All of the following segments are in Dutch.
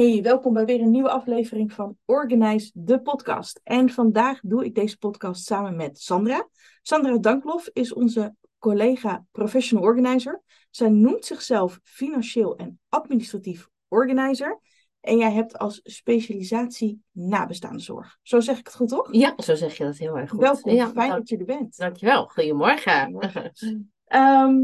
Hey, welkom bij weer een nieuwe aflevering van Organize de podcast. En vandaag doe ik deze podcast samen met Sandra. Sandra Danklof is onze collega professional organizer. Zij noemt zichzelf financieel en administratief organizer. En jij hebt als specialisatie nabestaande zorg. Zo zeg ik het goed, toch? Ja, zo zeg je dat heel erg goed. Welkom, Ja, fijn dank- dat je er bent. Dankjewel. Goedemorgen. Ehm,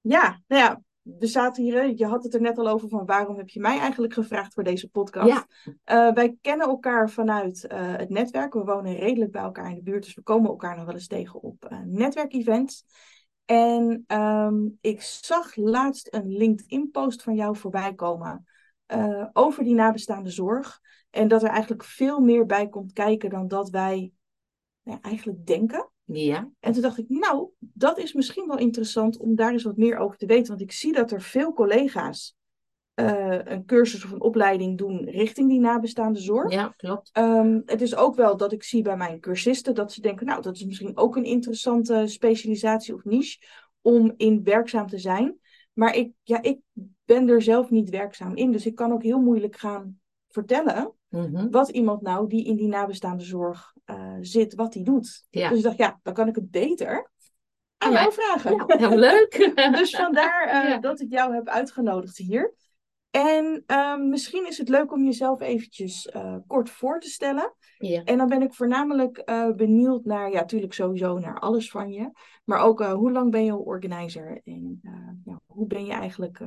ja, nou ja, we zaten hier. Je had het er net al over van waarom heb je mij eigenlijk gevraagd voor deze podcast? Ja. Eh, wij kennen elkaar vanuit eh, het netwerk. We wonen redelijk bij elkaar in de buurt, dus we komen elkaar nog wel eens tegen op eh, netwerkevents. En ehm, ik zag laatst een LinkedIn-post van jou voorbij komen over die nabestaande zorg. En dat er eigenlijk veel meer bij komt kijken dan dat wij nou, eigenlijk denken. Ja, En toen dacht ik, nou, dat is misschien wel interessant om daar eens wat meer over te weten. Want ik zie dat er veel collega's eh, een cursus of een opleiding doen richting die nabestaande zorg. ja, klopt. Ehm, het is ook wel dat ik zie bij mijn cursisten dat ze denken, nou, dat is misschien ook een interessante specialisatie of niche om in werkzaam te zijn. Maar ik, ja, ik ben er zelf niet werkzaam in, dus ik kan ook heel moeilijk gaan vertellen Mhm. wat iemand nou die in die nabestaande zorg eh, zit, wat die doet. Ja. Dus ik dacht, ja, dan kan ik het beter aan jou vragen. Ja, heel leuk. Dus vandaar eh, dat ik jou heb uitgenodigd hier. En ehm, misschien is het leuk om jezelf eventjes eh, kort voor te stellen. Ja. En dan ben ik voornamelijk benieuwd naar, ja, natuurlijk sowieso naar alles van je. Maar ook hoe lang ben je organizer? En ja, hoe ben je eigenlijk...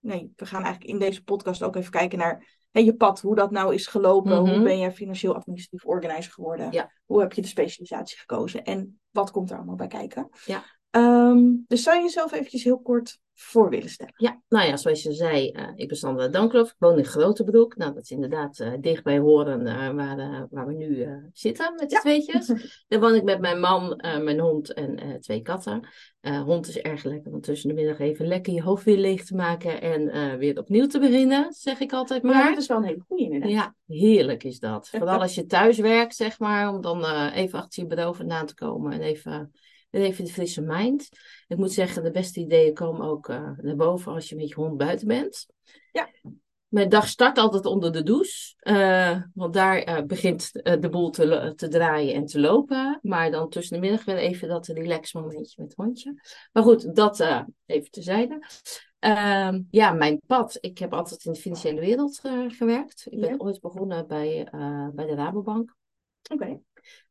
nee, we gaan eigenlijk in deze podcast ook even kijken naar hè, je pad. Hoe dat nou is gelopen. Hoe Mhm. ben je financieel administratief organizer geworden? Ja. Hoe heb je de specialisatie gekozen? En wat komt er allemaal bij kijken? Ja. Ehm, dus zou je jezelf eventjes heel kort voor willen stellen? Ja, nou ja, zoals je zei, eh, ik ben Sandra Danklof. Ik woon in Grotebroek. Nou, dat is inderdaad eh, dicht bij Horen, eh, waar, waar we nu zitten met Ja. tweetjes. Daar woon ik met mijn man, mijn hond en twee katten. Hond is erg lekker om tussen de middag even lekker je hoofd weer leeg te maken en weer opnieuw te beginnen, zeg ik altijd Maar maar. dit is wel een hele goede inderdaad. Ja, heerlijk is dat. Vooral als je thuis werkt, zeg maar, om dan even achter je bureau vandaan te komen en even, en even de frisse mind. Ik moet zeggen, de beste ideeën komen ook eh, naar boven als je met je hond buiten bent. Ja. Mijn dag start altijd onder de douche, eh, want daar eh, begint de boel te, te draaien en te lopen. Maar dan tussen de middag weer even dat relax momentje met het hondje. Maar goed, dat even terzijde. Ehm, ja, mijn pad. Ik heb altijd in de financiële wereld gewerkt. Ik ben Ja. ooit begonnen bij, bij de Rabobank. Oké.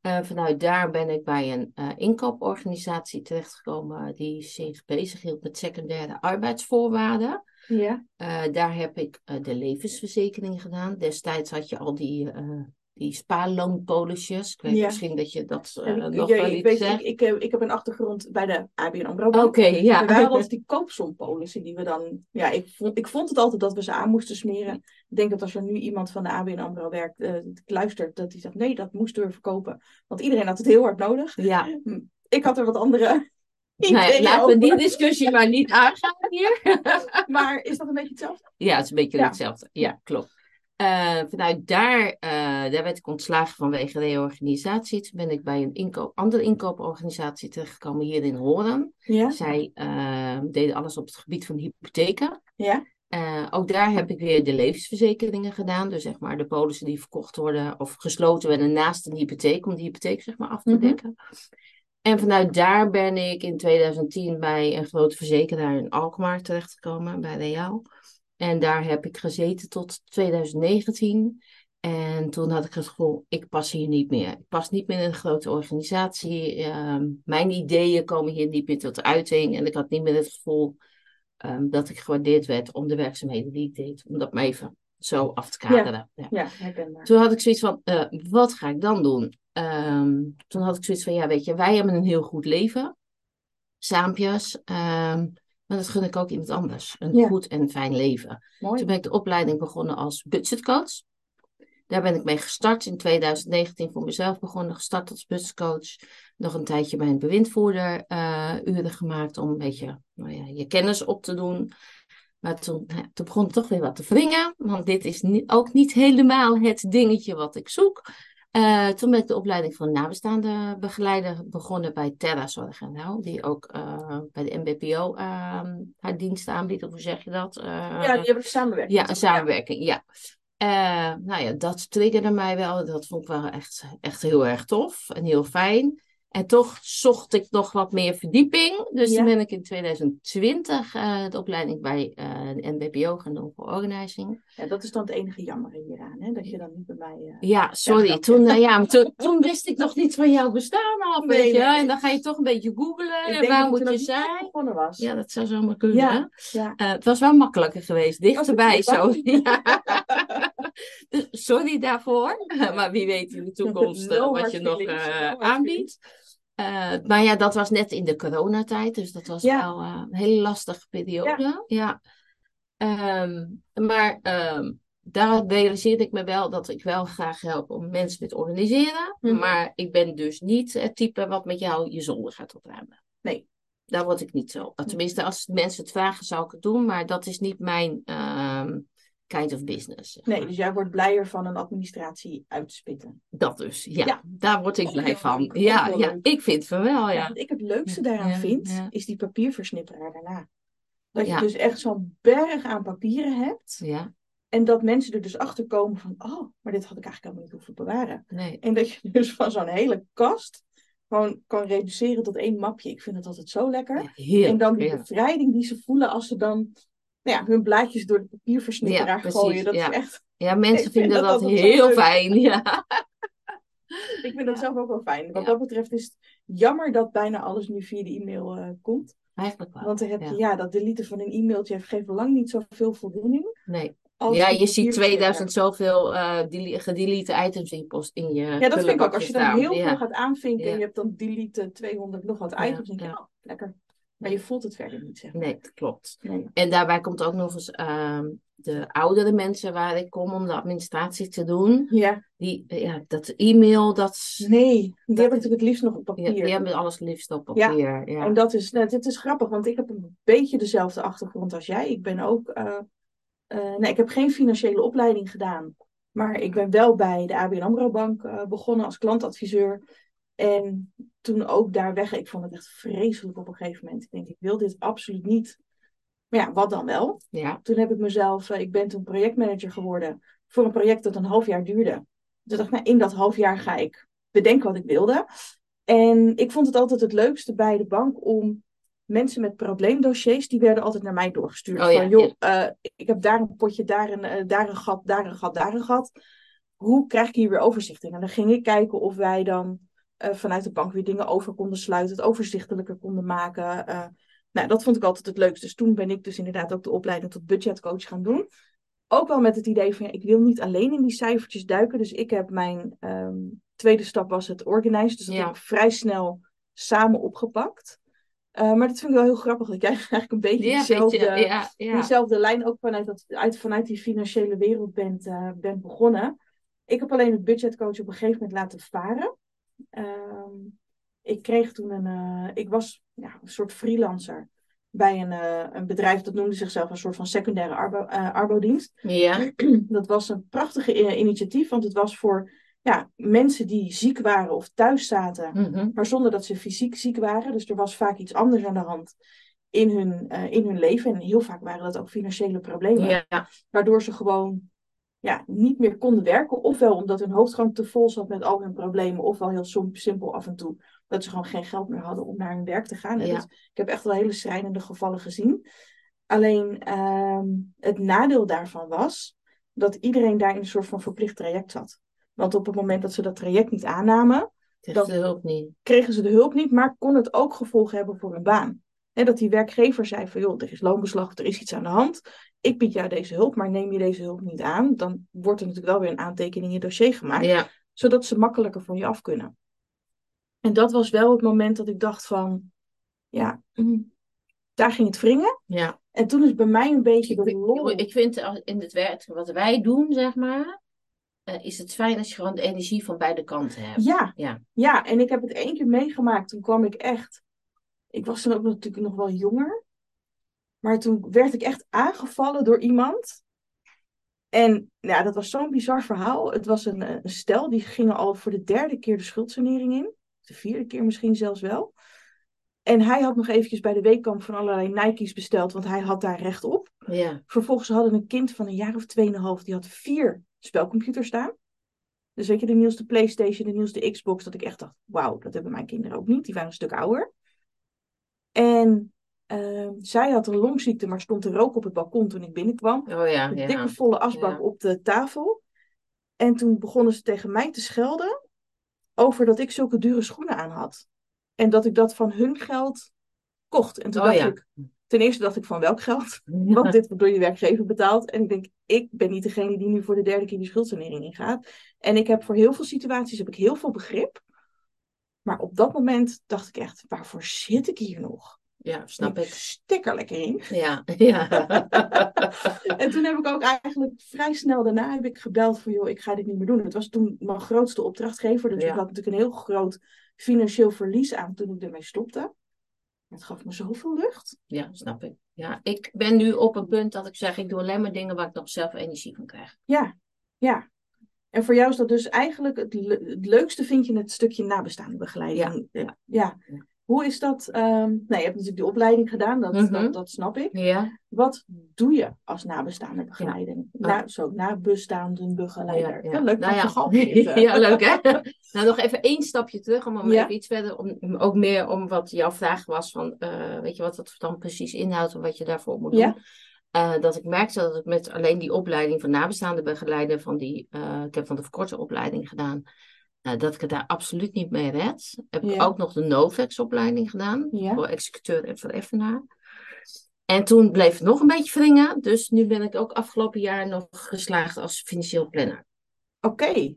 Eh, vanuit daar ben ik bij een eh, inkooporganisatie terechtgekomen die zich bezighield met secundaire arbeidsvoorwaarden. Ja. Eh, daar heb ik eh, de levensverzekering gedaan. Destijds had je al die, eh die spaarloonpolisjes. Ik weet Ja. misschien dat je dat eh, ik- nog ja, wel iets weet, zegt. ik, ik, heb- ik heb een achtergrond bij de ABN AMRO Oké, Bank. ja. Waren altijd die koopsompolissen die we dan... Ja, ik vond, ik vond het altijd dat we ze aan moesten smeren. Ik denk dat als er nu iemand van de ABN AMRO werkt, eh, luistert, dat hij zegt, nee, dat moest durven kopen. Want iedereen had het heel hard nodig. ja. Ik had er wat andere Nou ja, ideeën laten we die discussie maar niet aangaan hier. Maar is dat een beetje hetzelfde? Ja, het is een beetje hetzelfde. Ja, klopt. Eh, vanuit daar, eh, daar werd ik ontslagen vanwege reorganisatie. Toen ben ik bij een inkoop, andere inkooporganisatie terechtgekomen hier in Horen. Ja. Zij eh, deden alles op het gebied van hypotheken. Ja. Ook daar heb ik weer de levensverzekeringen gedaan. Dus zeg maar de polissen die verkocht worden of gesloten werden naast een hypotheek, om die hypotheek zeg maar af te Mhm. dekken. En vanuit daar ben ik in 2010 bij een grote verzekeraar in Alkmaar terechtgekomen, bij Reaal. En daar heb ik gezeten tot 2019. En toen had ik het gevoel, ik pas hier niet meer. Ik pas niet meer in een grote organisatie. Ehm, mijn ideeën komen hier niet meer tot uiting. En ik had niet meer het gevoel ehm, dat ik gewaardeerd werd om de werkzaamheden die ik deed. Om dat maar even zo af te kaderen. Ja. Ja. Toen had ik zoiets van, eh, wat ga ik dan doen? Ehm, toen had ik zoiets van, ja weet je, wij hebben een heel goed leven. Saampjes. ehm, maar dat gun ik ook iemand anders. Een Ja. goed en fijn leven. Mooi. Toen ben ik de opleiding begonnen als budgetcoach. Daar ben ik mee gestart in 2019 voor mezelf begonnen. Gestart als budgetcoach. Nog een tijdje bij een bewindvoerder eh, uren gemaakt om een beetje nou ja, je kennis op te doen. Maar toen, nou ja, toen begon het toch weer wat te wringen. Want dit is niet, ook niet helemaal het dingetje wat ik zoek. Eh, toen ben ik de opleiding van nabestaande begeleider begonnen bij Terra Zorg en Nou. Die ook eh, bij de MBPO ehm, haar diensten aanbiedt. Of hoe zeg je dat? Eh, Ja, die hebben samenwerking. ja, een samenwerking, ja. Eh, nou ja, dat triggerde mij wel. Dat vond ik wel echt, echt heel erg tof en heel fijn. En toch zocht ik nog wat meer verdieping. Dus Ja. toen ben ik in 2020 eh, de opleiding bij eh de NBPO gaan doen voor organizing. Ja, dat is dan het enige jammer hieraan, hè? dat je dan niet bij mij... eh, Ja, sorry. toen, ja, toen, toen wist ik nog niet van jouw bestaan af, Nee, weet je. nee. En dan ga je toch een beetje googlen. En waar moet je zijn? was. Ja, dat zou zomaar kunnen. Ja, ja. Het was wel makkelijker geweest, dichterbij zo. Dus sorry daarvoor, maar wie weet in de toekomst No wat je nog aanbiedt. Eh, maar ja, dat was net in de coronatijd, dus dat was Ja. wel eh, een hele lastige periode. Ja. Ehm, maar ehm, daar realiseerde ik me wel dat ik wel graag help om mensen met organiseren. Mhm. Maar ik ben dus niet het type wat met jou je zolder gaat opruimen. Nee. Daar word ik niet zo. Tenminste, als mensen het vragen, zou ik het doen. Maar dat is niet mijn ehm, kind of business. zeg Nee, dus jij wordt blijer van een administratie uitspitten. Dat dus, ja. Ja. Daar word ik blij van. Ja, ja, leuk. ik vind van wel, Ja, ja. wat ik het leukste daaraan vind, is die papierversnipperaar daarna. Dat je dus echt zo'n berg aan papieren hebt. Ja, En dat mensen er dus achter komen van, oh, maar dit had ik eigenlijk helemaal niet hoeven bewaren. nee. En dat je dus van zo'n hele kast gewoon kan reduceren tot één mapje. Ik vind het altijd zo lekker. Heel, en dan die bevrijding die ze voelen als ze dan nou ja, hun blaadjes door de papierversnipperaar Ja, precies, gooien. Dat ja. is echt, Ja, mensen vinden dat heel leuk. fijn, ja. ik vind dat zelf ook wel fijn. Wat dat betreft is het jammer dat bijna alles nu via de e-mail eh, komt. Eigenlijk wel. Want dan heb je, ja. dat deleten van een e-mailtje geeft lang niet zoveel voldoening. Nee. Ja, je ziet papierversnipperaar. 2000 zoveel dele- gedelete items in je, post, in je Ja, dat vind ik ook. Als je dan heel veel gaat aanvinken en je hebt dan delete 200 nog wat items, denk je, oh, lekker. Maar je voelt het verder niet, zeg maar. Nee, dat klopt. Nee. En daarbij komt ook nog eens ehm, de oudere mensen waar ik kom om de administratie te doen. Ja, Die, ja, dat e-mail, dat, nee, die Dat heb ik is- natuurlijk het liefst nog op ja, papier. die hebben alles liefst op Ja. papier. Ja. En dat is, nou, dit is grappig, want ik heb een beetje dezelfde achtergrond als jij. Ik ben ook, eh, eh, nee, ik heb geen financiële opleiding gedaan. Maar ik ben wel bij de ABN AMRO Bank eh, begonnen als klantadviseur. En toen ook daar weg. Ik vond het echt vreselijk op een gegeven moment. Ik denk, ik wil dit absoluut niet. Maar ja, wat dan wel? Ja. Toen heb ik mezelf, eh, ik ben toen projectmanager geworden voor een project dat een half jaar duurde. Dus ik dacht, nou, in dat half jaar ga ik bedenken wat ik wilde. En ik vond het altijd het leukste bij de bank om mensen met probleemdossiers, die werden altijd naar mij doorgestuurd. Oh ja, van, joh, eh, ik heb daar een potje, daar een, eh, daar een gat, daar een gat, daar een gat. Hoe krijg ik hier weer overzicht in? En dan ging ik kijken of wij dan vanuit de bank weer dingen over konden sluiten, het overzichtelijker konden maken. Eh, nou, dat vond ik altijd het leukste. Dus toen ben ik dus inderdaad ook de opleiding tot budgetcoach gaan doen. Ook wel met het idee van, ja, ik wil niet alleen in die cijfertjes duiken. Dus ik heb mijn ehm, tweede stap was het organizen. Dus dat Ja. heb ik vrij snel samen opgepakt. Eh, maar dat vind ik wel heel grappig. Dat jij eigenlijk een beetje Ja, dezelfde, ja, ja. diezelfde lijn ook vanuit, dat, uit, vanuit die financiële wereld bent, eh, bent begonnen. Ik heb alleen het budgetcoach op een gegeven moment laten varen. Ehm, ik kreeg toen een. eh, ik was ja, een soort freelancer bij een, eh, een bedrijf dat noemde zichzelf een soort van secundaire arbo, eh, arbodienst. Ja, Dat was een prachtige initiatief, want het was voor ja, mensen die ziek waren of thuis zaten, mhm. maar zonder dat ze fysiek ziek waren. Dus er was vaak iets anders aan de hand in hun, in hun leven. En heel vaak waren dat ook financiële problemen ja, waardoor ze gewoon ja, niet meer konden werken. Ofwel omdat hun hoofd gewoon te vol zat met al hun problemen, ofwel heel simpel af en toe dat ze gewoon geen geld meer hadden om naar hun werk te gaan. En Ja. dat- ik heb echt wel hele schrijnende gevallen gezien. Alleen ehm, het nadeel daarvan was dat iedereen daar in een soort van verplicht traject zat. Want op het moment dat ze dat traject niet aannamen, Dat- de hulp niet. kregen ze de hulp niet, maar kon het ook gevolgen hebben voor hun baan. Hè, dat die werkgever zei van, joh, er is loonbeslag, of er is iets aan de hand. Ik bied jou deze hulp, maar neem je deze hulp niet aan, dan wordt er natuurlijk wel weer een aantekening in je dossier gemaakt, Ja, zodat ze makkelijker van je af kunnen. En dat was wel het moment dat ik dacht van, ja, mm, daar ging het wringen. ja. En toen is bij mij een beetje de lol. ik vind in het werk wat wij doen, zeg maar, eh, is het fijn als je gewoon de energie van beide kanten hebt. Ja, Ja. ja, en ik heb het één keer meegemaakt. Toen kwam ik echt. Ik was toen ook natuurlijk nog wel jonger. Maar toen werd ik echt aangevallen door iemand. En ja, dat was zo'n bizar verhaal. Het was een, een stel, die gingen al voor de derde keer de schuldsanering in. De vierde keer misschien zelfs wel. En hij had nog eventjes bij de weekkamp van allerlei Nike's besteld, want hij had daar recht op. Ja. Vervolgens hadden een kind van een jaar of tweeënhalf, die had vier spelcomputer staan. Dus weet je, de nieuwste PlayStation, de nieuwste Xbox, dat ik echt dacht, wauw, dat hebben mijn kinderen ook niet. Die waren een stuk ouder. En ehm, zij had een longziekte, maar stond te roken op het balkon toen ik binnenkwam. Oh ja, Een ja. dikke volle asbak Ja. op de tafel. En toen begonnen ze tegen mij te schelden over dat ik zulke dure schoenen aan had. En dat ik dat van hun geld kocht. En toen Oh dacht ja. ik, ten eerste dacht ik van welk geld? Want dit wordt door je werkgever betaald. En ik denk, ik ben niet degene die nu voor de derde keer die schuldsanering ingaat. En ik heb voor heel veel situaties heb ik heel veel begrip. Maar op dat moment dacht ik echt, waarvoor zit ik hier nog? Ja, snap ik ik. stik er lekker in. Ja, ja. En toen heb ik ook eigenlijk vrij snel daarna heb ik gebeld van, joh, ik ga dit niet meer doen. Het was toen mijn grootste opdrachtgever. Dus Ja. ik had natuurlijk een heel groot financieel verlies aan toen ik ermee stopte. Het gaf me zoveel lucht. Ja, snap ik. Ja, ik ben nu op een punt dat ik zeg, ik doe alleen maar dingen waar ik nog zelf energie van krijg. Ja, ja. En voor jou is dat dus eigenlijk het, le- het leukste vind je het stukje nabestaande begeleiding. Ja, ja. Hoe is dat? ehm nou, je hebt natuurlijk de opleiding gedaan, dat, Mhm. dat, dat snap ik. Ja, Wat doe je als nabestaande begeleiding? Ja. Na, zo, nabestaande begeleider. ja. Ja, leuk Nou ja. ja, leuk hè? nou, nog even één stapje terug, om, even iets verder, om, om ook meer om wat jouw vraag was van, eh, weet je wat dat dan precies inhoudt en wat je daarvoor moet doen. Eh, dat ik merkte dat ik met alleen die opleiding van nabestaande begeleider van die, eh, ik heb van de verkorte opleiding gedaan, eh, dat ik het daar absoluut niet mee red. Heb ik ook nog de Novex opleiding gedaan, Ja. voor executeur en vereffenaar. En toen bleef het nog een beetje wringen, dus nu ben ik ook afgelopen jaar nog geslaagd als financieel planner. Oké.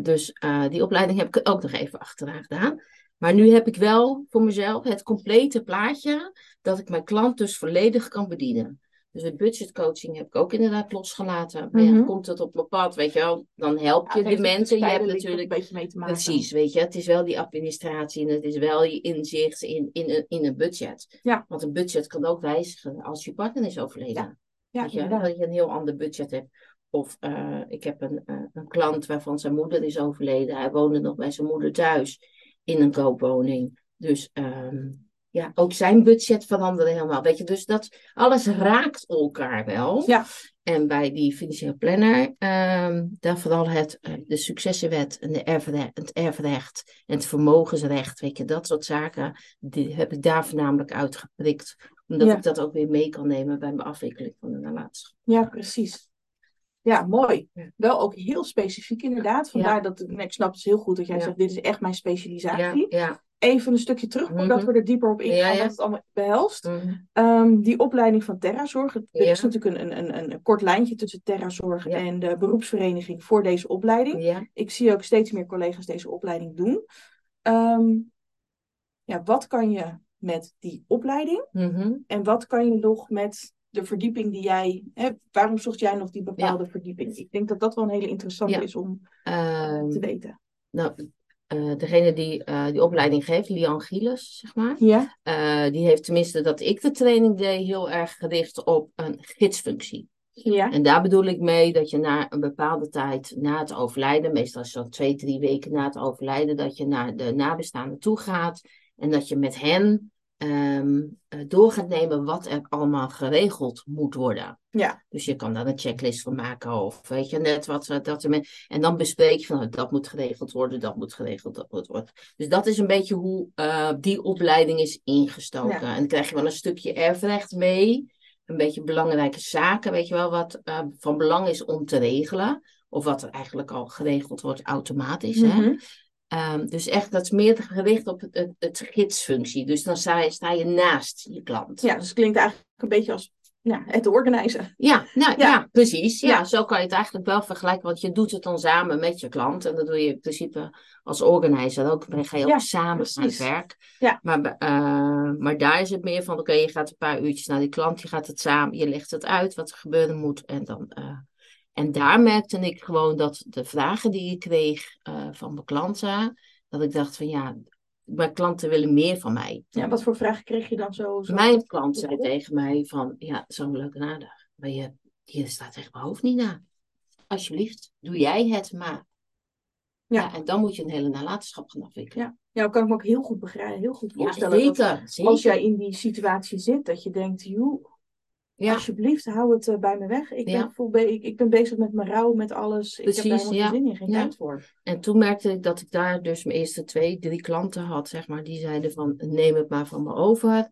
Dus die opleiding heb ik ook nog even achteraan gedaan. Maar nu heb ik wel voor mezelf het complete plaatje dat ik mijn klant dus volledig kan bedienen. Dus de budgetcoaching heb ik ook inderdaad losgelaten. Ja, Mhm. komt het op mijn pad, weet je wel, dan help je Ja, het de mensen. Je hebt natuurlijk een beetje mee te maken. Precies, weet je, het is wel die administratie en het is wel je inzicht in, in, een, in een budget. Ja. Want een budget kan ook wijzigen als je partner is overleden. Ja, je, dat je een heel ander budget hebt. Of eh, ik heb een, eh, een klant waarvan zijn moeder is overleden. Hij woonde nog bij zijn moeder thuis in een koopwoning. Dus ehm, ja, ook zijn budget veranderde helemaal. Weet je, dus dat alles raakt elkaar wel. Ja. En bij die financieel planner, daar vooral het, eh, de successenwet en de erfrecht, het erfrecht en het vermogensrecht, weet je, dat soort zaken, die heb ik daar voornamelijk uitgeprikt. Omdat Ja. ik dat ook weer mee kan nemen bij mijn afwikkeling van de nalatenschap. Ja, precies. Ja, mooi. Wel ook heel specifiek inderdaad. Vandaar dat ik snap dus heel goed dat jij Ja. zegt, dit is echt mijn Ja, specialisatie. ja. Even een stukje terug voordat Mhm. we er dieper op ingaan, Ja, ja. wat het allemaal behelst. Mhm. Ehm, die opleiding van Terrazorg, er Ja. is natuurlijk een, een, een, een kort lijntje tussen Terrazorg en de beroepsvereniging voor deze opleiding. Ik zie ook steeds meer collega's deze opleiding doen. Ehm, ja, wat kan je met die opleiding Mhm. en wat kan je nog met de verdieping die jij hebt? Waarom zocht jij nog die bepaalde verdieping? Ik denk dat dat wel een hele interessante is om Ehm, te weten. nou, eh, degene die eh, die opleiding geeft, Lian Gieles, zeg maar. Ja, eh, die heeft tenminste dat ik de training deed heel erg gericht op een gidsfunctie. ja, En daar bedoel ik mee dat je na een bepaalde tijd na het overlijden, meestal is dat twee, drie weken na het overlijden, dat je naar de nabestaanden toe gaat en dat je met hen eh, door gaat nemen wat er allemaal geregeld moet worden. ja, Dus je kan daar een checklist van maken of weet je net wat dat er met, en dan bespreek je van nou, dat moet geregeld worden, dat moet geregeld, dat moet worden. Dus dat is een beetje hoe eh, die opleiding is ingestoken. Ja. En dan krijg je wel een stukje erfrecht mee, een beetje belangrijke zaken, weet je wel, wat eh, van belang is om te regelen. Of wat er eigenlijk al geregeld wordt automatisch. Hè? Ehm, dus echt, dat is meer gericht op het, het, het gidsfunctie. Dus dan sta je, sta je naast je klant. ja. Dus het klinkt eigenlijk een beetje als ja, het organiseren. Ja, nou, Ja. ja. precies. Ja, Ja. zo kan je het eigenlijk wel vergelijken. Want je doet het dan samen met je klant. En dat doe je in principe als organizer ook. Dan ga je ook Ja, samen aan het precies. werk. Ja. Maar, eh, maar daar is het meer van, oké, je gaat een paar uurtjes naar die klant. Je gaat het samen, je legt het uit wat er gebeuren moet. En, dan, eh, en daar merkte ik gewoon dat de vragen die ik kreeg eh, van mijn klanten. Dat ik dacht van ja, mijn klanten willen meer van mij. Ja, wat voor vragen kreeg je dan zo? zo? Mijn klant zei tegen mij van, ja, zo'n leuke nadag. Maar je, je staat echt mijn hoofd niet na. Alsjeblieft, doe jij het maar. Ja. Ja. en dan moet je een hele nalatenschap gaan afwikkelen. Ja, ja dat kan ik me ook heel goed begrijpen, heel goed Ja, voorstellen. dat zeker, zeker. als jij in die situatie zit, dat je denkt, joh, Ja. Alsjeblieft, hou het eh, bij me weg. Ik, Ja. ben be- ik, ik ben bezig met mijn rouw, met alles. ik heb daar helemaal geen zin in, geen tijd voor. En toen merkte ik dat ik daar dus mijn eerste twee, drie klanten had, zeg maar, die zeiden van neem het maar van me over.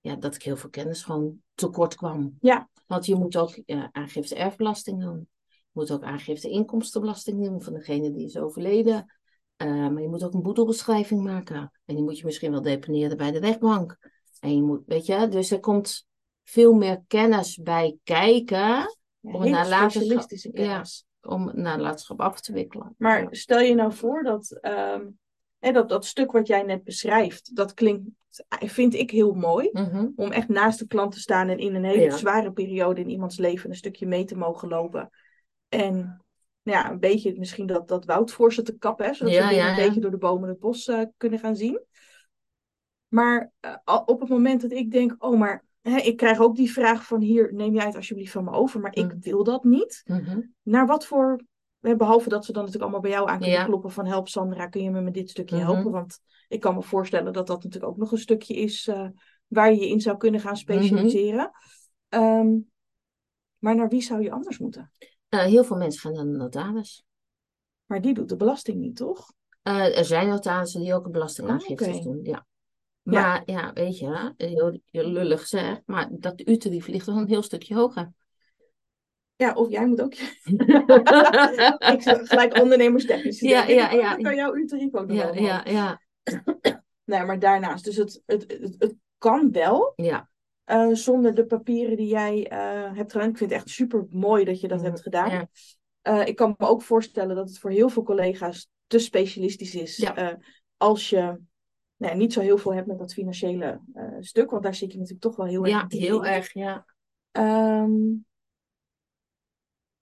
Ja, dat ik heel veel kennis gewoon tekort kwam. Ja. Want je moet ook ja, aangifte erfbelasting doen. Je moet ook aangifte inkomstenbelasting doen van degene die is overleden. Eh, maar je moet ook een boedelbeschrijving maken. En die moet je misschien wel deponeren bij de rechtbank. En je moet, weet je, dus er komt veel meer kennis bij kijken Ja, Om naar specialistische ja. kennis. om nalatenschap af te wikkelen. Maar stel je nou voor dat, ehm, hè, dat dat stuk wat jij net beschrijft, dat klinkt, vind ik heel mooi. Mhm. Om echt naast de klant te staan en in een hele zware periode in iemands leven een stukje mee te mogen lopen. En nou ja, een beetje misschien dat, dat woud voor ze te kappen, hè, zodat ze een ja. beetje door de bomen het bos eh, kunnen gaan zien. Maar eh, op het moment dat ik denk, oh maar hè, ik krijg ook die vraag van hier, neem jij het alsjeblieft van me over, maar ik Mm. wil dat niet. Mhm. Naar wat voor, behalve dat ze dan natuurlijk allemaal bij jou aan kunnen Ja. kloppen van help Sandra, kun je me met dit stukje Mhm. helpen? Want ik kan me voorstellen dat dat natuurlijk ook nog een stukje is eh, waar je je in zou kunnen gaan specialiseren. Ehm, maar naar wie zou je anders moeten? Eh, heel veel mensen gaan naar de notaris. Maar die doet de belasting niet, toch? Eh, er zijn notarissen die ook een belastingaangifte Oh, doen, ja. Maar ja, weet je, heel, heel lullig gezegd, maar dat uurtarief ligt wel een heel stukje hoger. Ja, of jij moet ook. ik zeg gelijk ondernemerstechnisch. Ja, ja, ja. Dan kan jouw uurtarief ook nog ja, wel ja, ja, Nee, maar daarnaast. Dus het, het, het, het kan wel. ja. eh, zonder de papieren die jij eh, hebt gedaan. Ik vind het echt super mooi dat je dat Mhm, hebt gedaan. ja. Eh, ik kan me ook voorstellen dat het voor heel veel collega's te specialistisch is. Ja. als je nou ja, niet zo heel veel hebt met dat financiële eh, stuk. Want daar zit je natuurlijk toch wel heel Ja, erg diep heel in. erg, ja.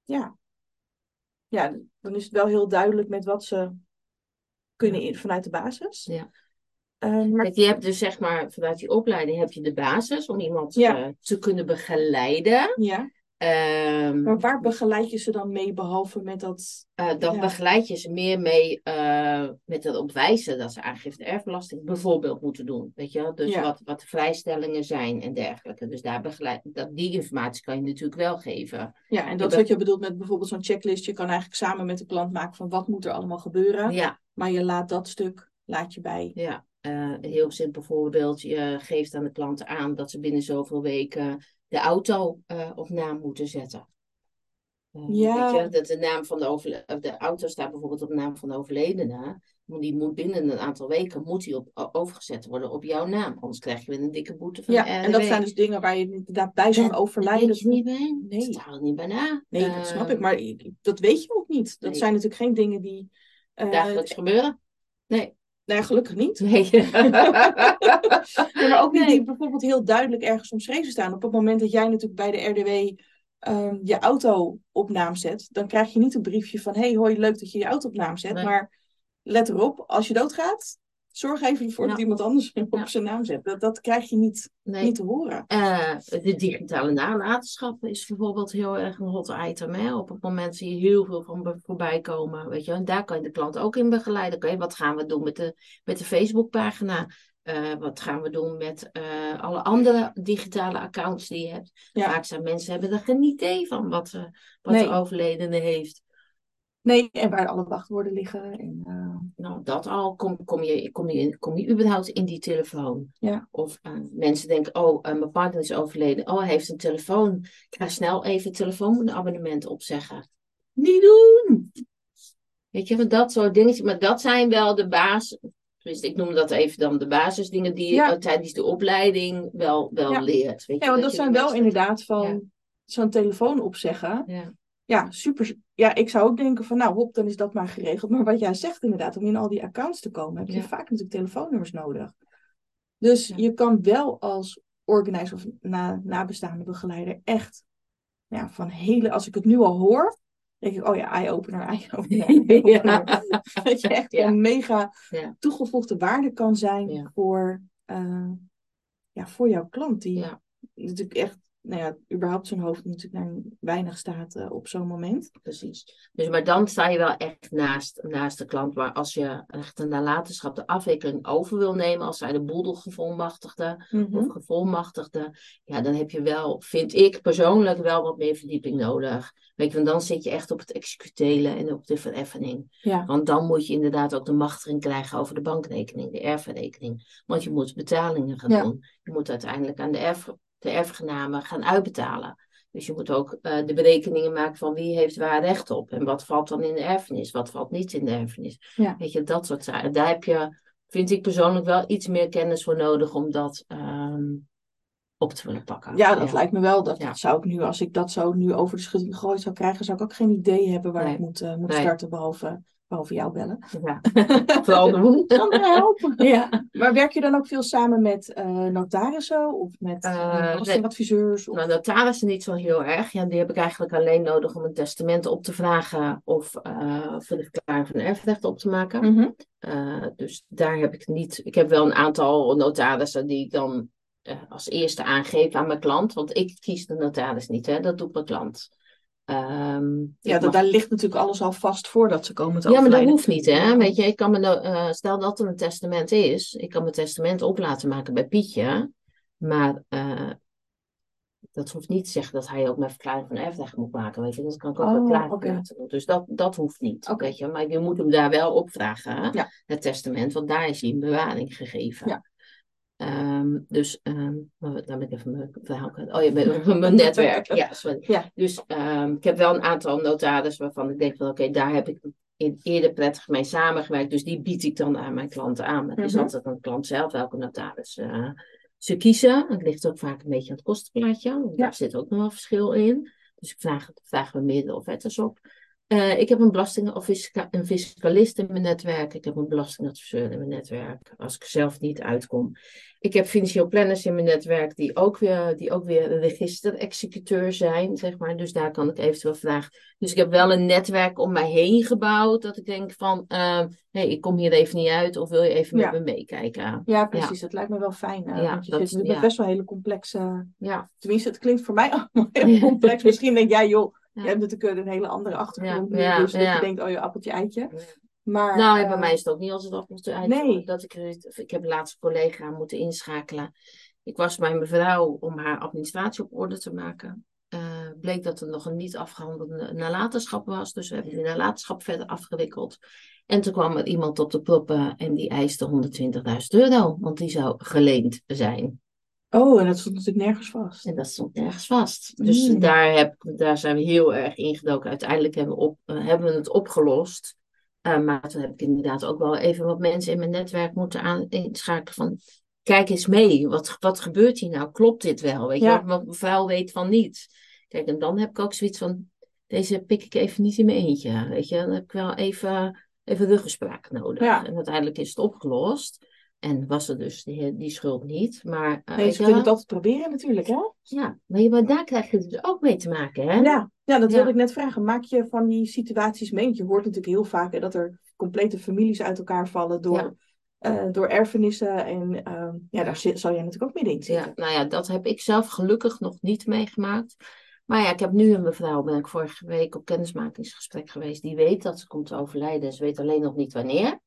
Ja. ja, dan is het wel heel duidelijk met wat ze kunnen in, vanuit de basis. Ja. Ehm, maar Kijk, je hebt dus zeg maar, vanuit die opleiding heb je de basis om iemand Ja. eh, te kunnen begeleiden. ja, Ehm, maar waar begeleid je ze dan mee, behalve met dat... Eh, dan Ja. begeleid je ze meer mee eh, met het opwijzen dat ze aangifte erfbelasting bijvoorbeeld moeten doen. Weet je wel? Dus Ja. wat, wat de vrijstellingen zijn en dergelijke. Dus daar begeleid, dat, die informatie kan je natuurlijk wel geven. Ja, en dat is wat je bedoelt met bijvoorbeeld zo'n checklist. Je kan eigenlijk samen met de klant maken van wat moet er allemaal gebeuren. Ja, Maar je laat dat stuk, laat je bij. ja. Eh, een heel simpel voorbeeld. Je geeft aan de klanten aan dat ze binnen zoveel weken de auto eh, op naam moeten zetten. Eh, Ja. Weet je, dat de, naam van de, overle- de auto staat bijvoorbeeld op naam van de overledene. Maar die moet binnen een aantal weken moet die op, overgezet worden op jouw naam. Anders krijg je weer een dikke boete van Ja, en dat zijn dus dingen waar je inderdaad bij zo'n Dat overlijden... weet je niet bij. Nee. Dat staat niet bij na. Nee, dat snap ik. Maar i- dat weet je ook niet. Dat Nee. zijn natuurlijk geen dingen die... eh, Dagelijks gebeuren? Nee. Nee, gelukkig niet. Nee. Ja, maar ook niet die bijvoorbeeld heel duidelijk ergens omschreven staan. Op het moment dat jij natuurlijk bij de RDW ehm, je auto op naam zet, dan krijg je niet een briefje van: hey, hoi, leuk dat je je auto op naam zet. Nee. Maar let erop, als je doodgaat, zorg even ervoor dat iemand anders op zijn naam zet. Dat, dat krijg je niet, nee. niet te horen. Eh, de digitale nalatenschap is bijvoorbeeld heel erg een hot item. Hè? Op het moment zie je heel veel van voorbij komen. Weet je? En daar kan je de klant ook in begeleiden. Oké, wat gaan we doen met de, met de Facebookpagina? Eh, wat gaan we doen met eh, alle andere digitale accounts die je hebt? Ja. Vaak zijn mensen hebben er geen idee van wat, wat Nee. de overledene heeft. Nee, en waar alle wachtwoorden liggen. En, eh, Nou, dat al. Kom, kom, je, kom, je, kom je überhaupt in die telefoon? Ja. Of eh, mensen denken, oh, mijn partner is overleden. Oh, hij heeft een telefoon. Ik ga snel even het telefoonabonnement opzeggen. Niet doen! Weet je, van dat soort dingetjes. Maar dat zijn wel de basis. Tenminste, ik noem dat even dan de basisdingen die je Ja. eh, tijdens de opleiding wel, wel Ja. leert. Weet je, ja, want dat je zijn wel inderdaad van zo'n telefoon opzeggen. Ja. Ja, super. Ja, ik zou ook denken van, nou, hop, dan is dat maar geregeld. Maar wat jij zegt inderdaad, om in al die accounts te komen, heb je Ja. vaak natuurlijk telefoonnummers nodig. Dus Ja. je kan wel als organizer of na, nabestaande begeleider echt, ja, van hele, als ik het nu al hoor, denk ik, oh ja, eye-opener, eye-opener. Dat je echt Ja. een mega toegevoegde waarde kan zijn voor, eh, ja, voor jouw klant. Die natuurlijk echt nou ja, überhaupt zijn hoofd natuurlijk naar weinig staat eh, op zo'n moment. Precies. Dus, maar dan sta je wel echt naast, naast de klant. Maar als je echt een nalatenschap de afwikkeling over wil nemen, als zij de boedelgevolmachtigde Mhm. of gevolmachtigde, ja, dan heb je wel, vind ik persoonlijk, wel wat meer verdieping nodig. Weet je, want dan zit je echt op het executele en op de vereffening. Ja, Want dan moet je inderdaad ook de machtiging krijgen over de bankrekening, de erfrekening. Want je moet betalingen gaan Ja. doen. Je moet uiteindelijk aan de, erf, de erfgenamen gaan uitbetalen. Dus je moet ook eh, de berekeningen maken van wie heeft waar recht op. En wat valt dan in de erfenis, wat valt niet in de erfenis. Ja. Weet je, dat soort zaken. Daar heb je, vind ik persoonlijk wel iets meer kennis voor nodig om dat ehm, op te willen pakken. ja dat lijkt me wel. Dat, Ja. dat zou ik nu, als ik dat zo nu over de schutting gegooid zou krijgen, zou ik ook geen idee hebben waar Nee. ik moet, eh, moet Nee. starten, behalve, behalve jou bellen. Ja. Vooral doen. Sandra, help! ja. Maar werk je dan ook veel samen met eh, notarissen of met Eh, uh, nee. belastingadviseurs? Of... Nou, notarissen niet zo heel erg. Ja, die heb ik eigenlijk alleen nodig om een testament op te vragen of eh, voor de verklaring van erfrecht op te maken. Mhm. Eh, dus daar heb ik niet. Ik heb wel een aantal notarissen die ik dan eh, als eerste aangeef aan mijn klant. Want ik kies de notaris niet, hè? dat doet mijn klant. Ehm, Ja, dat, mag- daar ligt natuurlijk alles al vast voordat ze komen te ja, maar dat hoeft niet, hè? Weet je, ik kan me, eh, stel dat er een testament is, ik kan mijn testament op laten maken bij Pietje, maar eh, dat hoeft niet te zeggen dat hij ook mijn verklaring van erfrecht moet maken, weet je. Dat kan ik ook Oh, bij klaar laten doen. Dus dat, dat hoeft niet, weet je. Maar je moet hem daar wel op vragen, hè, Ja. het testament, want daar is hij in bewaring gegeven. Ja. Ehm, dus, ehm, maar dan ben ik even mijn verhaal kwijt. Oh, je bent mijn netwerk. Ja, sorry. Ja. Dus ehm, ik heb wel een aantal notarissen waarvan ik denk van oké, daar heb ik in, eerder prettig mee samengewerkt. Dus die bied ik dan aan mijn klanten aan. Maar het is Mhm. altijd aan de klant zelf welke notaris eh, ze kiezen. Het ligt ook vaak een beetje aan het kostenplaatje. Ja. Daar zit ook nog wel verschil in. Dus ik vraag, vragen we meerdere offertes op. Eh, ik heb een belasting- of fisca- een fiscalist in mijn netwerk. Ik heb een belastingadviseur in mijn netwerk. Als ik zelf niet uitkom. Ik heb financieel planners in mijn netwerk die ook weer, die ook weer registerexecuteur zijn, zeg maar. Dus daar kan ik eventueel vragen. Dus ik heb wel een netwerk om mij heen gebouwd. Dat ik denk van, hé, hey, ik kom hier even niet uit. Of wil je even Ja. met me meekijken? Ja, precies. Dat lijkt me wel fijn. eh, Ja, want je dat- zit nu best wel hele complexe... Ja, Tenminste, het klinkt voor mij allemaal heel complex. Misschien denk jij, joh. Je hebt natuurlijk een hele andere achtergrond Ja, nu. ja, dus dat je denkt, oh je appeltje eitje. Ja. Maar, nou, bij eh, mij is het ook niet altijd appels uit. nee. Dat ik, ik heb laatst een collega moeten inschakelen. Ik was bij mijn vrouw om haar administratie op orde te maken. Eh, bleek dat er nog een niet afgehandelde nalatenschap was. Dus we hebben die nalatenschap verder afgewikkeld. En toen kwam er iemand op de proppen en die eiste 120.000 euro. Want die zou geleend zijn. Oh, en dat stond natuurlijk nergens vast. En dat stond nergens vast. Dus Mm. daar, heb, daar zijn we heel erg ingedoken. Uiteindelijk hebben we, op, eh, hebben we het opgelost. Eh, maar toen heb ik inderdaad ook wel even wat mensen in mijn netwerk moeten aan, inschakelen van... Kijk eens mee, wat, wat gebeurt hier nou? Klopt dit wel? Weet je, wel? want mevrouw weet van niets. Kijk, en dan heb ik ook zoiets van... Deze pik ik even niet in mijn eentje. Weet je, dan heb ik wel even, even ruggespraak nodig. Ja. En uiteindelijk is het opgelost. En was er dus die, die schuld niet. Maar, eh, Nee, ze kunnen het altijd proberen natuurlijk, hè? Ja, maar, je- maar daar krijg je dus ook mee te maken, hè? Ja, ja dat Ja. wilde ik net vragen. Maak je van die situaties mee? Want je hoort natuurlijk heel vaak hè, dat er complete families uit elkaar vallen door, Ja. eh, door erfenissen. En ehm, ja, daar zit, zal jij natuurlijk ook middenin zitten. Ja, nou ja, dat heb ik zelf gelukkig nog niet meegemaakt. Maar ja, ik heb nu een mevrouw, ben ik vorige week op kennismakingsgesprek geweest, die weet dat ze komt te overlijden. Ze weet alleen nog niet wanneer.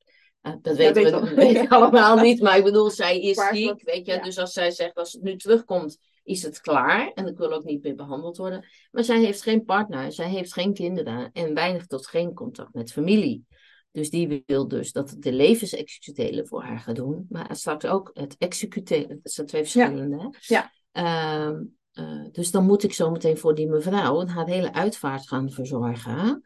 Dat weten we, allemaal niet, maar ik bedoel, zij is ziek, weet je. ja. Dus als zij zegt, als het nu terugkomt, is het klaar. En ik wil ook niet meer behandeld worden. Maar zij heeft geen partner, zij heeft geen kinderen en weinig tot geen contact met familie. Dus die wil dus dat de levensexecutelen voor haar ga doen. Maar straks ook het executelen. Dat zijn twee verschillende. hè? Ja. Ehm, eh, dus dan moet ik zo meteen voor die mevrouw haar hele uitvaart gaan verzorgen.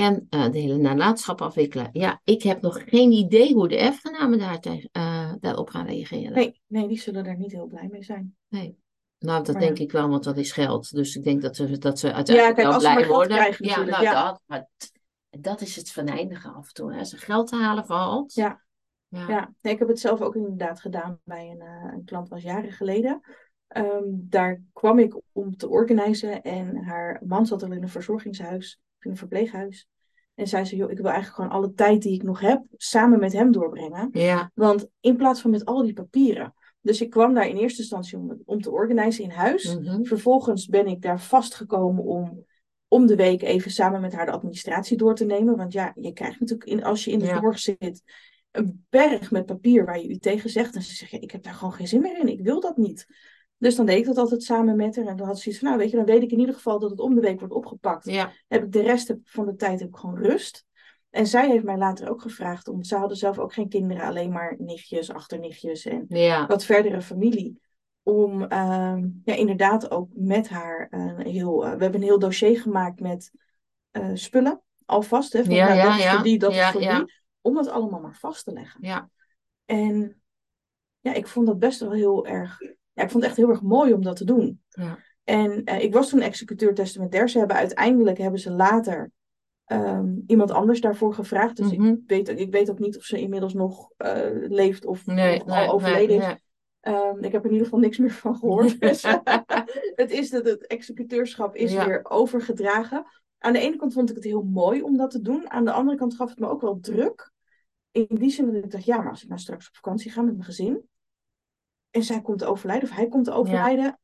En eh, de hele nalatenschap afwikkelen. Ja, ik heb nog geen idee hoe de erfgenamen daar eh, daarop gaan reageren. Nee, nee, die zullen er niet heel blij mee zijn. Nou, dat Maar denk ja. ik wel, want dat is geld. Dus ik denk dat ze, dat ze Ja, uiteindelijk kijk, wel blij worden. krijgen ja, nou ja. dat. Maar dat is het venijnige af en toe. hè. Als er geld te halen valt. Ja. Ja. Ja, nee, ik heb het zelf ook inderdaad gedaan bij een, eh, een klant was jaren geleden. Ehm, daar kwam ik om te organiseren en haar man zat al in een verzorgingshuis, in een verpleeghuis. En zei ze, joh, ik wil eigenlijk gewoon alle tijd die ik nog heb samen met hem doorbrengen. ja. Want in plaats van met al die papieren. Dus ik kwam daar in eerste instantie om, om te organiseren in huis. Mhm. Vervolgens ben ik daar vastgekomen om om de week even samen met haar de administratie door te nemen. Want ja, je krijgt natuurlijk in, als je in de Ja. zorg zit een berg met papier waar je u tegen zegt. En ze zegt, ja, ik heb daar gewoon geen zin meer in. Ik wil dat niet. Dus dan deed ik dat altijd samen met haar. En dan had ze zoiets van, nou weet je, dan weet ik in ieder geval dat het om de week wordt opgepakt. Ja, Heb ik de rest van de tijd heb ik gewoon rust. En zij heeft mij later ook gevraagd om, ze hadden zelf ook geen kinderen, alleen maar nichtjes, achternichtjes en ja, wat verdere familie. Om ehm, ja, inderdaad ook met haar een heel. eh, we hebben een heel dossier gemaakt met eh, spullen alvast. Hè, van, Ja, nou, ja, dat is voor die, dat is voor die. Om dat allemaal maar vast te leggen. ja. En ja, ik vond dat best wel heel erg. Ja, ik vond het echt heel erg mooi om dat te doen. Ja. En eh, ik was toen executeur testamentair. Ze hebben uiteindelijk hebben ze later ehm, iemand anders daarvoor gevraagd. Dus Mhm. ik, weet, ook- ik weet ook niet of ze inmiddels nog eh, leeft of, Nee, of nee, al overleden nee, is. Ehm, ik heb er in ieder geval niks meer van gehoord. Dus, het is dat het executeurschap is Ja. weer overgedragen. Aan de ene kant vond ik het heel mooi om dat te doen. Aan de andere kant gaf het me ook wel druk. In die zin dat ik dacht, ja, maar als ik nou straks op vakantie ga met mijn gezin. En zij komt te overlijden of hij komt te overlijden.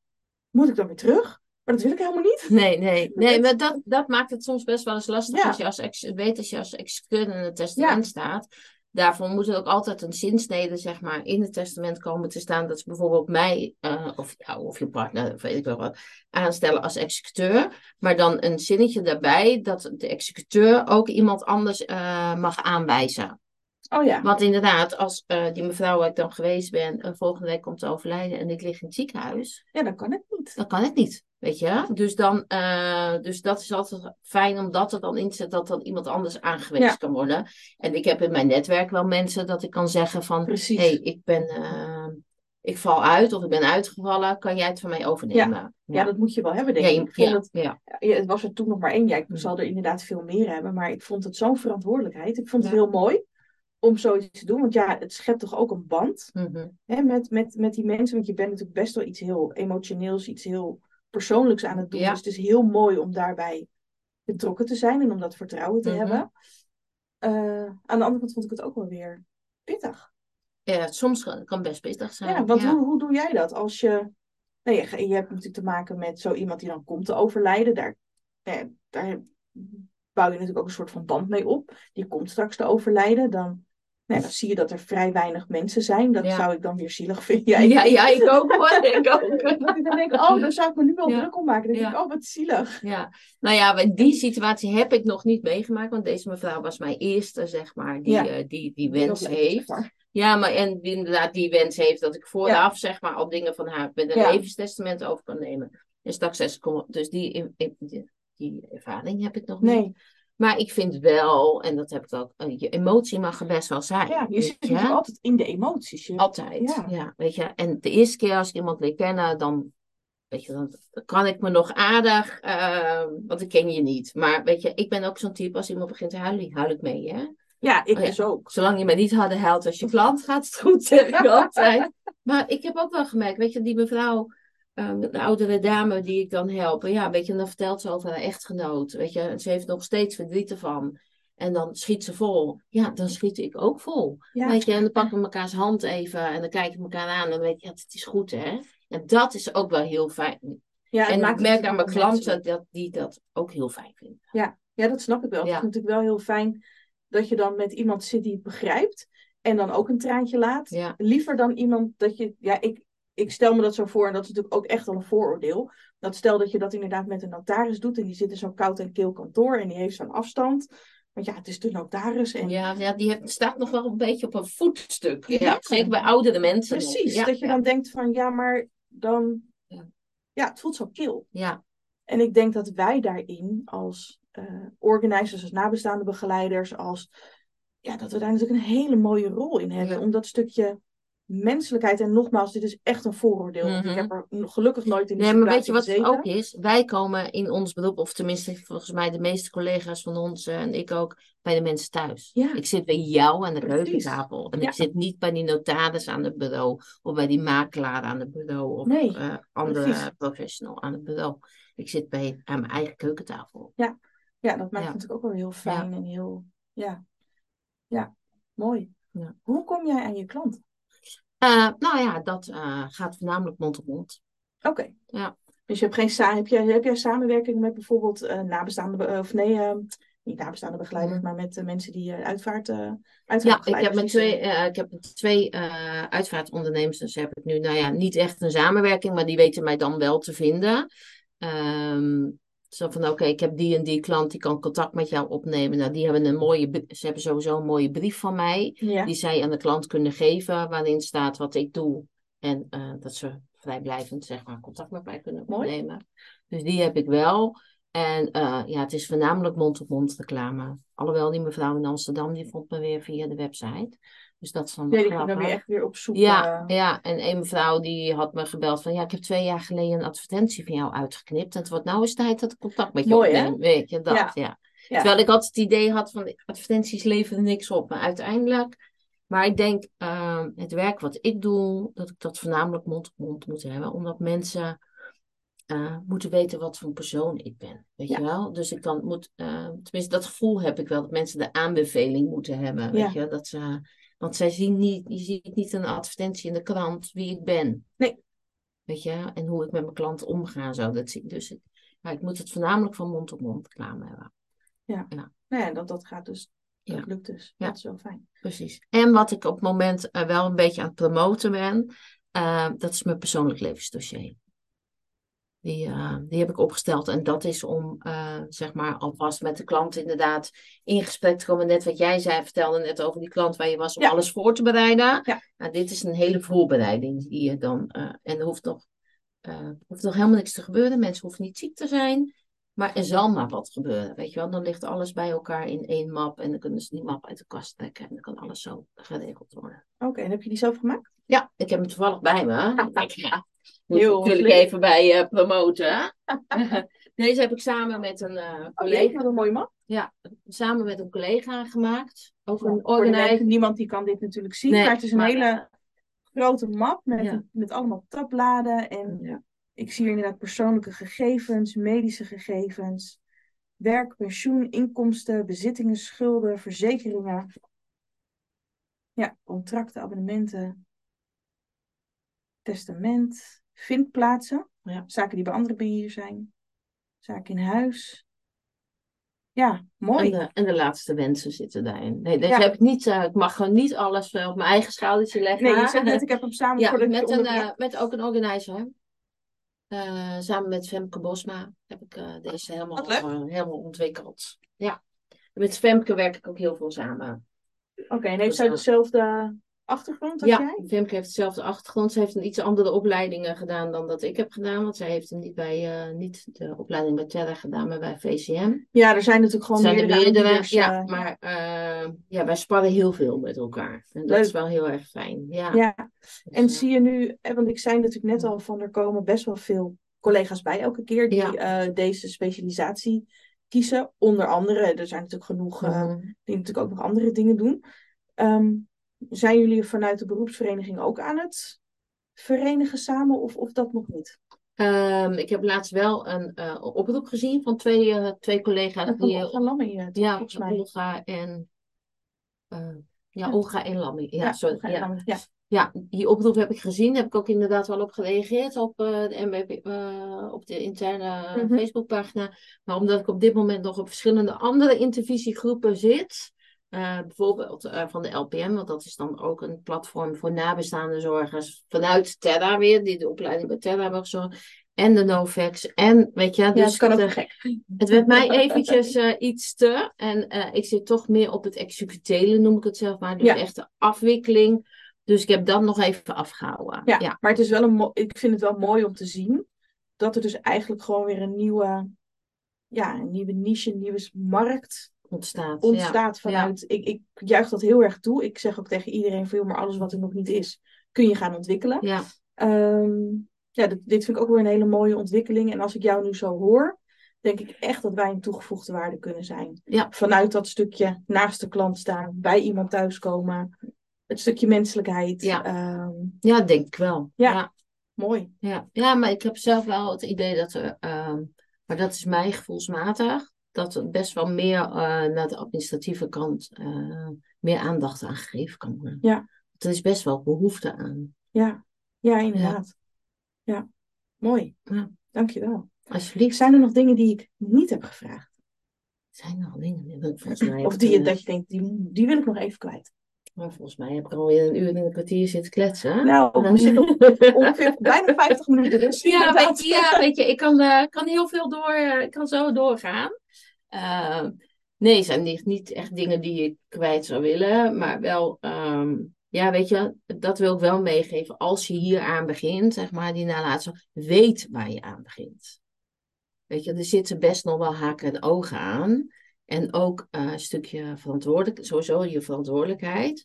Moet ik dan weer terug? Maar dat wil ik helemaal niet. Nee, nee, nee, maar dat, dat maakt het soms best wel eens lastig Ja. als je als ex, weet als je als executeur in het testament staat. Daarvoor moet er ook altijd een zinsnede, zeg maar, in het testament komen te staan. Dat ze bijvoorbeeld mij, eh, of jou, of je partner, of weet ik wel wat, aanstellen als executeur. Maar dan een zinnetje daarbij dat de executeur ook iemand anders eh, mag aanwijzen. Oh ja. Want inderdaad, als eh, die mevrouw waar ik dan geweest ben, eh, volgende week komt te overlijden en ik lig in het ziekenhuis. Ja, dan kan het niet. Dan kan het niet, weet je. Dus, dan, eh, dus dat is altijd fijn om dat er dan in zetten, dat dan iemand anders aangewezen Ja. kan worden. En ik heb in mijn netwerk wel mensen dat ik kan zeggen van, Precies. hey, ik ben, ik val uit of ik ben uitgevallen, kan jij het van mij overnemen? Ja, dat moet je wel hebben, denk Ja, ik. je- Ik vond ja, het, ja. ja, het was er toen nog maar één. Ja, ik Mm. zal er inderdaad veel meer hebben. Maar ik vond het zo'n verantwoordelijkheid. Ik vond het Ja. heel mooi om zoiets te doen. Want ja, het schept toch ook een band Mhm. hè, met, met, met die mensen. Want je bent natuurlijk best wel iets heel emotioneels, iets heel persoonlijks aan het doen. Ja. Dus het is heel mooi om daarbij betrokken te zijn en om dat vertrouwen te Mhm. hebben. Eh, aan de andere kant vond ik het ook wel weer pittig. ja, soms kan kan best pittig zijn. Ja, want ja. Hoe, hoe doe jij dat als je... Nou, je, je hebt natuurlijk te maken met zo iemand die dan komt te overlijden. Daar, nou ja, daar bouw je natuurlijk ook een soort van band mee op. Die komt straks te overlijden. Dan, nou dan zie je dat er vrij weinig mensen zijn. Dat Ja. zou ik dan weer zielig vinden. Ja, Ja, ik ook hoor, ik ook. Dat ik dan denk, oh, daar zou ik me nu wel Ja. druk om maken. Dan denk ik, oh, wat zielig. Ja, nou ja, die situatie heb ik nog niet meegemaakt, want deze mevrouw was mijn eerste, zeg maar, die, eh, die, die wens heeft. zeg maar. Ja, maar en die inderdaad die wens heeft dat ik vooraf, zeg maar, al dingen van haar met een levenstestament over kan nemen. En straks zes dus die, die, die ervaring heb ik nog niet. Nee, Maar ik vind wel, en dat heb ik ook, eh, je emotie mag er best wel zijn. ja, je zit je? natuurlijk altijd in de emoties. Je, Altijd, Ja. ja. weet je. En de eerste keer als ik iemand leer kennen, dan, weet je, dan kan ik me nog aardig, eh, want ik ken je niet. Maar weet je, ik ben ook zo'n type, als iemand begint te huilen, huil ik mee, hè. ja, ik Oh ja. dus ook. Zolang je me niet harder huilt als je klant, gaat het goed, zeg ik altijd. Maar ik heb ook wel gemerkt, weet je, die mevrouw, een oudere dame die ik dan help, ja, weet je, en dan vertelt ze over haar echtgenoot, weet je, ze heeft nog steeds verdriet ervan. En dan schiet ze vol. Ja, dan schiet ik ook vol. Ja. Weet je, en dan pakken we mekaars hand even en dan kijken we elkaar aan en dan weet je, ja, het is goed, hè. En dat is ook wel heel fijn. Ja, en ik merk aan mijn klanten dat die dat ook heel fijn vinden. Ja, ja, dat snap ik wel. Het Ja. is natuurlijk wel heel fijn dat je dan met iemand zit die het begrijpt. En dan ook een traantje laat. Liever dan iemand dat je. Ja, ik, ik stel me dat zo voor. En dat is natuurlijk ook echt al een vooroordeel. Dat stel dat je dat inderdaad met een notaris doet. En die zit in zo'n koud en kil kantoor. En die heeft zo'n afstand. Want ja, het is de notaris. En Ja, ja die heeft, staat nog wel een beetje op een voetstuk. Ja. Ja, zeker bij oudere mensen. precies. Ja, dat je ja, dan denkt van ja, maar dan. Ja. Het voelt zo kil. Ja, En ik denk dat wij daarin als eh organizers, als nabestaande begeleiders, als ja, dat we daar natuurlijk een hele mooie rol in hebben. Om dat stukje menselijkheid, en nogmaals, dit is echt een vooroordeel. want Mhm. Ik heb er gelukkig nooit in die Nee, maar weet je wat het ook is? Wij komen in ons beroep, of tenminste volgens mij de meeste collega's van ons en ik ook, bij de mensen thuis. Ja. Ik zit bij jou aan de keukentafel. En Ja. ik zit niet bij die notaris aan het bureau, of bij die makelaar aan het bureau, of Nee, eh, andere precies. professional aan het bureau. Ik zit bij, aan mijn eigen keukentafel. Ja, dat maakt Ja. het natuurlijk ook wel heel fijn en heel, ja, ja mooi. Ja. Hoe kom jij aan je klant? Uh, nou ja, dat uh, gaat voornamelijk mond op mond. Oké. Ja. Dus je hebt geen sa heb, je, heb jij samenwerking met bijvoorbeeld uh, nabestaande, of nee, niet nabestaande begeleiders, maar met mensen die uitvaart, uitvaart Ja, ik heb met twee, ik heb met twee uitvaartondernemers, dus heb ik nu, nou ja, niet echt een samenwerking, maar die weten mij dan wel te vinden. Um, zo van, oké, ik heb die en die klant, die kan contact met jou opnemen. Nou, die hebben een mooie, ze hebben sowieso een mooie brief van mij, die zij aan de klant kunnen geven, waarin staat wat ik doe. En uh, dat ze vrijblijvend, zeg maar, contact met mij kunnen opnemen. Dus die heb ik wel. En uh, ja, het is voornamelijk mond-op-mond -mond reclame. Alhoewel die mevrouw in Amsterdam, die vond me weer via de website. Dus dat is dan die ging dan weer echt weer op zoek. Ja, ja, en een mevrouw die had me gebeld van... Ja, ik heb twee jaar geleden een advertentie van jou uitgeknipt. En het wordt nou eens tijd dat ik contact met je Mooi, opneem. Weet je, dat, ja. ja. Terwijl ik altijd het idee had van... Advertenties leveren niks op. Maar uiteindelijk... Maar ik denk, uh, het werk wat ik doe... Dat ik dat voornamelijk mond op mond moet hebben. Omdat mensen... Uh, moeten weten wat voor persoon ik ben. Weet je wel? Dus ik dan moet, uh, tenminste, dat gevoel heb ik wel, dat mensen de aanbeveling moeten hebben. Weet je? Dat ze, want zij zien niet, je ziet niet een advertentie in de krant wie ik ben. Nee. Weet je, en hoe ik met mijn klant omga. Zo. Dat zie, dus ik, ja, ik moet het voornamelijk van mond tot mond klaar hebben. Ja, ja. Nou ja dat, dat gaat dus. Dat ja. lukt dus. Ja. Dat is wel fijn. Precies. En wat ik op het moment uh, wel een beetje aan het promoten ben, uh, dat is mijn persoonlijk levensdossier. Die, uh, die heb ik opgesteld. En dat is om, uh, zeg maar, alvast met de klant inderdaad in gesprek te komen. Net wat jij zei, vertelde net over die klant waar je was om Ja. alles voor te bereiden. Ja. Nou, dit is een hele voorbereiding die je dan. uh, en er hoeft nog, hoeft nog helemaal niks te gebeuren. Mensen hoeven niet ziek te zijn. Maar er zal maar wat gebeuren. Weet je wel, dan ligt alles bij elkaar in één map. En dan kunnen ze die map uit de kast trekken. En dan kan alles zo geregeld worden. Oké, en heb je die zelf gemaakt? Ja, ik heb hem toevallig bij me. Ja, moet Heel ik natuurlijk even bij eh, promoten. Deze heb ik samen met een eh, Oké, collega. wat een mooie man. Ja, samen met een collega gemaakt. Over een organisatie. niemand die kan dit natuurlijk zien. Nee, maar het is een maar- hele grote map met, Ja. met allemaal tabbladen. En Ja. ik zie hier inderdaad persoonlijke gegevens, medische gegevens, werk, pensioen, inkomsten, bezittingen, schulden, verzekeringen. Ja, contracten, abonnementen, testament, vindplaatsen. Ja. Zaken die bij andere beheer zijn. Zaken in huis. Ja, mooi. En de, en de laatste wensen zitten daarin. Nee, deze Ja. heb ik niet. eh, ik mag gewoon niet alles op mijn eigen schoudertje leggen. Nee, je zegt net, ik heb hem samen Ja, met, een, eh, met ook een organizer. Eh, samen met Femke Bosma heb ik deze helemaal, helemaal ontwikkeld. Ja. Met Femke werk ik ook heel veel samen. Oké, en heeft zij dezelfde achtergrond als Ja, jij? Femke heeft dezelfde achtergrond. Ze heeft een iets andere opleidingen gedaan dan dat ik heb gedaan. Want zij heeft hem niet, bij, eh, niet de opleiding bij Terra gedaan, maar bij VCM. Ja, er zijn natuurlijk gewoon zijn er meerdere ja, eh, maar eh, ja, wij sparren heel veel met elkaar. En dat Leuk. is wel heel erg fijn. Ja. ja. Dus, En zie je nu, want ik zei natuurlijk net al van er komen best wel veel collega's bij elke keer die Ja. deze specialisatie kiezen. Onder andere, er zijn natuurlijk genoeg mhm. die natuurlijk ook nog andere dingen doen. Ehm, zijn jullie vanuit de beroepsvereniging ook aan het verenigen samen of, of dat nog niet? Ehm, ik heb laatst wel een eh, oproep gezien van twee, eh, twee collega's. Van, Die, van ja, volgens mij. Olga en... eh, ja, Ja. Olga en Lammy. Ja, sorry. Olga en Ja. Lammie, ja. Ja, die oproep heb ik gezien. Heb ik ook inderdaad wel op gereageerd op, eh, de, op de interne Mhm. Facebookpagina. Maar omdat ik op dit moment nog op verschillende andere intervisiegroepen zit. Eh, bijvoorbeeld eh, van de LPM, want dat is dan ook een platform voor nabestaande zorgers vanuit Terra weer, die de opleiding bij Terra hebben gezorgd. En de Novex. En weet je, Ja, dus het kan ook gek. het werd mij eventjes eh, iets te. En ik zit toch meer op het executelen, noem ik het zelf maar. Dus Ja. echt de afwikkeling. Dus ik heb dat nog even afgehouden. Ja, ja. maar het is wel een ik vind het wel mooi om te zien dat er dus eigenlijk gewoon weer een nieuwe, ja, een nieuwe niche, een nieuwe markt ontstaat. ontstaat vanuit. Ik, ik juich dat heel erg toe. Ik zeg ook tegen iedereen veel, maar alles wat er nog niet is, kun je gaan ontwikkelen. Ja. Ehm, ja, dit, dit vind ik ook weer een hele mooie ontwikkeling. En als ik jou nu zo hoor, denk ik echt dat wij een toegevoegde waarde kunnen zijn. Ja. Vanuit dat stukje naast de klant staan, bij iemand thuiskomen, het stukje menselijkheid. Ja. Ehm, ja, denk ik wel. Ja. ja. mooi. Ja, ja, maar ik heb zelf wel het idee dat er, ehm, maar dat is mij gevoelsmatig, dat er best wel meer eh, naar de administratieve kant eh, meer aandacht aan gegeven kan worden. Ja. Er is best wel behoefte aan. Ja, ja inderdaad. Ja, mooi. Ja. Dankjewel. Alsjeblieft. Zijn er nog dingen die ik niet heb gevraagd? Zijn er nog dingen die ik volgens mij Of die je, dat je denkt, die, die wil ik nog even kwijt. Maar volgens mij heb ik alweer een uur en een kwartier zitten kletsen. Nou, we zitten ongeveer bijna 50 minuten. Dus Ja, weet je, ja, weet je ik kan, eh, kan heel veel door, ik kan zo doorgaan. Eh, nee, het zijn niet, niet echt dingen die ik kwijt zou willen, maar wel, ehm, ja, weet je, dat wil ik wel meegeven. Als je hier aan begint, zeg maar, die nalatenschap, weet waar je aan begint. Weet je, er zitten best nog wel haken en ogen aan. En ook eh, een stukje verantwoordelijk, sowieso je verantwoordelijkheid.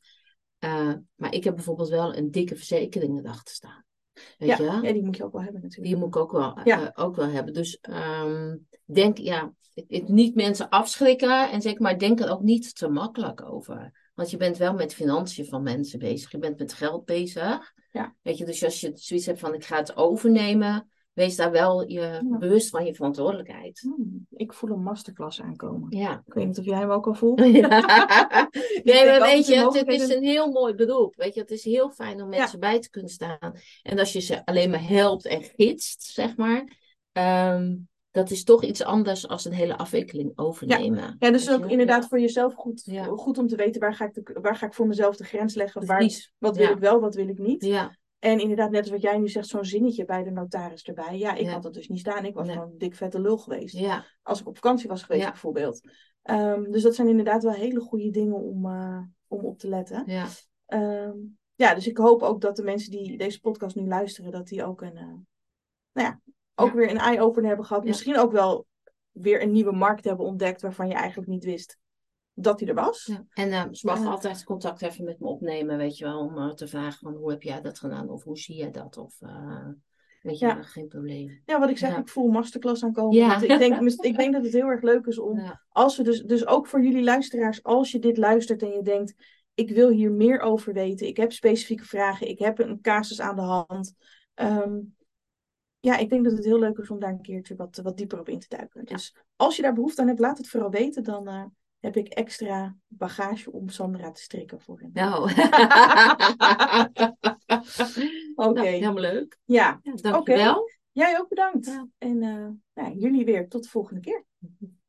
Eh, maar ik heb bijvoorbeeld wel een dikke verzekering erachter staan. Weet Ja, je? ja, die moet je ook wel hebben natuurlijk. Die moet ik ook wel, Ja. eh, ook wel hebben. Dus ehm, denk, ja, het, niet mensen afschrikken en zeg maar, denk er ook niet te makkelijk over. Want je bent wel met financiën van mensen bezig. Je bent met geld bezig. Ja. Weet je, dus als je zoiets hebt van ik ga het overnemen, wees daar wel je bewust van je verantwoordelijkheid. Hmm, ik voel een masterclass aankomen. Ja. Ik weet niet of jij hem ook al voelt. Ja. Nee, maar weet je, het, is een heel mooi beroep. Weet je, het is heel fijn om mensen bij te kunnen staan. En als je ze alleen maar helpt en gidst, zeg maar, ehm, dat is toch iets anders als een hele afwikkeling overnemen. Ja, dus ook inderdaad voor jezelf goed, Ja. goed om te weten waar ga, ik de, waar ga ik voor mezelf de grens leggen. Waar, wat wil Ja. ik wel, wat wil ik niet. Ja, En inderdaad, net als wat jij nu zegt, zo'n zinnetje bij de notaris erbij. Ja, ik had dat dus niet staan. Ik was gewoon een dik vette lul geweest. ja, Als ik op vakantie was geweest, bijvoorbeeld. Ehm, dus dat zijn inderdaad wel hele goede dingen om, eh, om op te letten. ja. Ehm, ja, dus ik hoop ook dat de mensen die deze podcast nu luisteren, dat die ook een, eh, nou ja, ook weer een eye-opener hebben gehad. Misschien ook wel weer een nieuwe markt hebben ontdekt waarvan je eigenlijk niet wist dat die er was. Ja. En eh, ze mag Ja. altijd contact even met me opnemen, weet je wel, om eh, te vragen van hoe heb jij dat gedaan of hoe zie jij dat of eh, weet je, Ja. geen probleem. Ja, wat ik zeg, Ja. ik voel masterclass aankomen. Ja. Ik, denk, ik denk dat het heel erg leuk is om, als we dus, dus ook voor jullie luisteraars, als je dit luistert en je denkt, ik wil hier meer over weten, ik heb specifieke vragen, ik heb een casus aan de hand. Ehm, ja, ik denk dat het heel leuk is om daar een keertje wat, wat dieper op in te duiken. Dus als je daar behoefte aan hebt, laat het vooral weten. Dan eh, heb ik extra bagage om Sandra te strikken voor hen. Nou. Oké. Nou, helemaal leuk. Ja, Ja, dankjewel. jij ook bedankt. Ja. En eh, nou, jullie weer tot de volgende keer.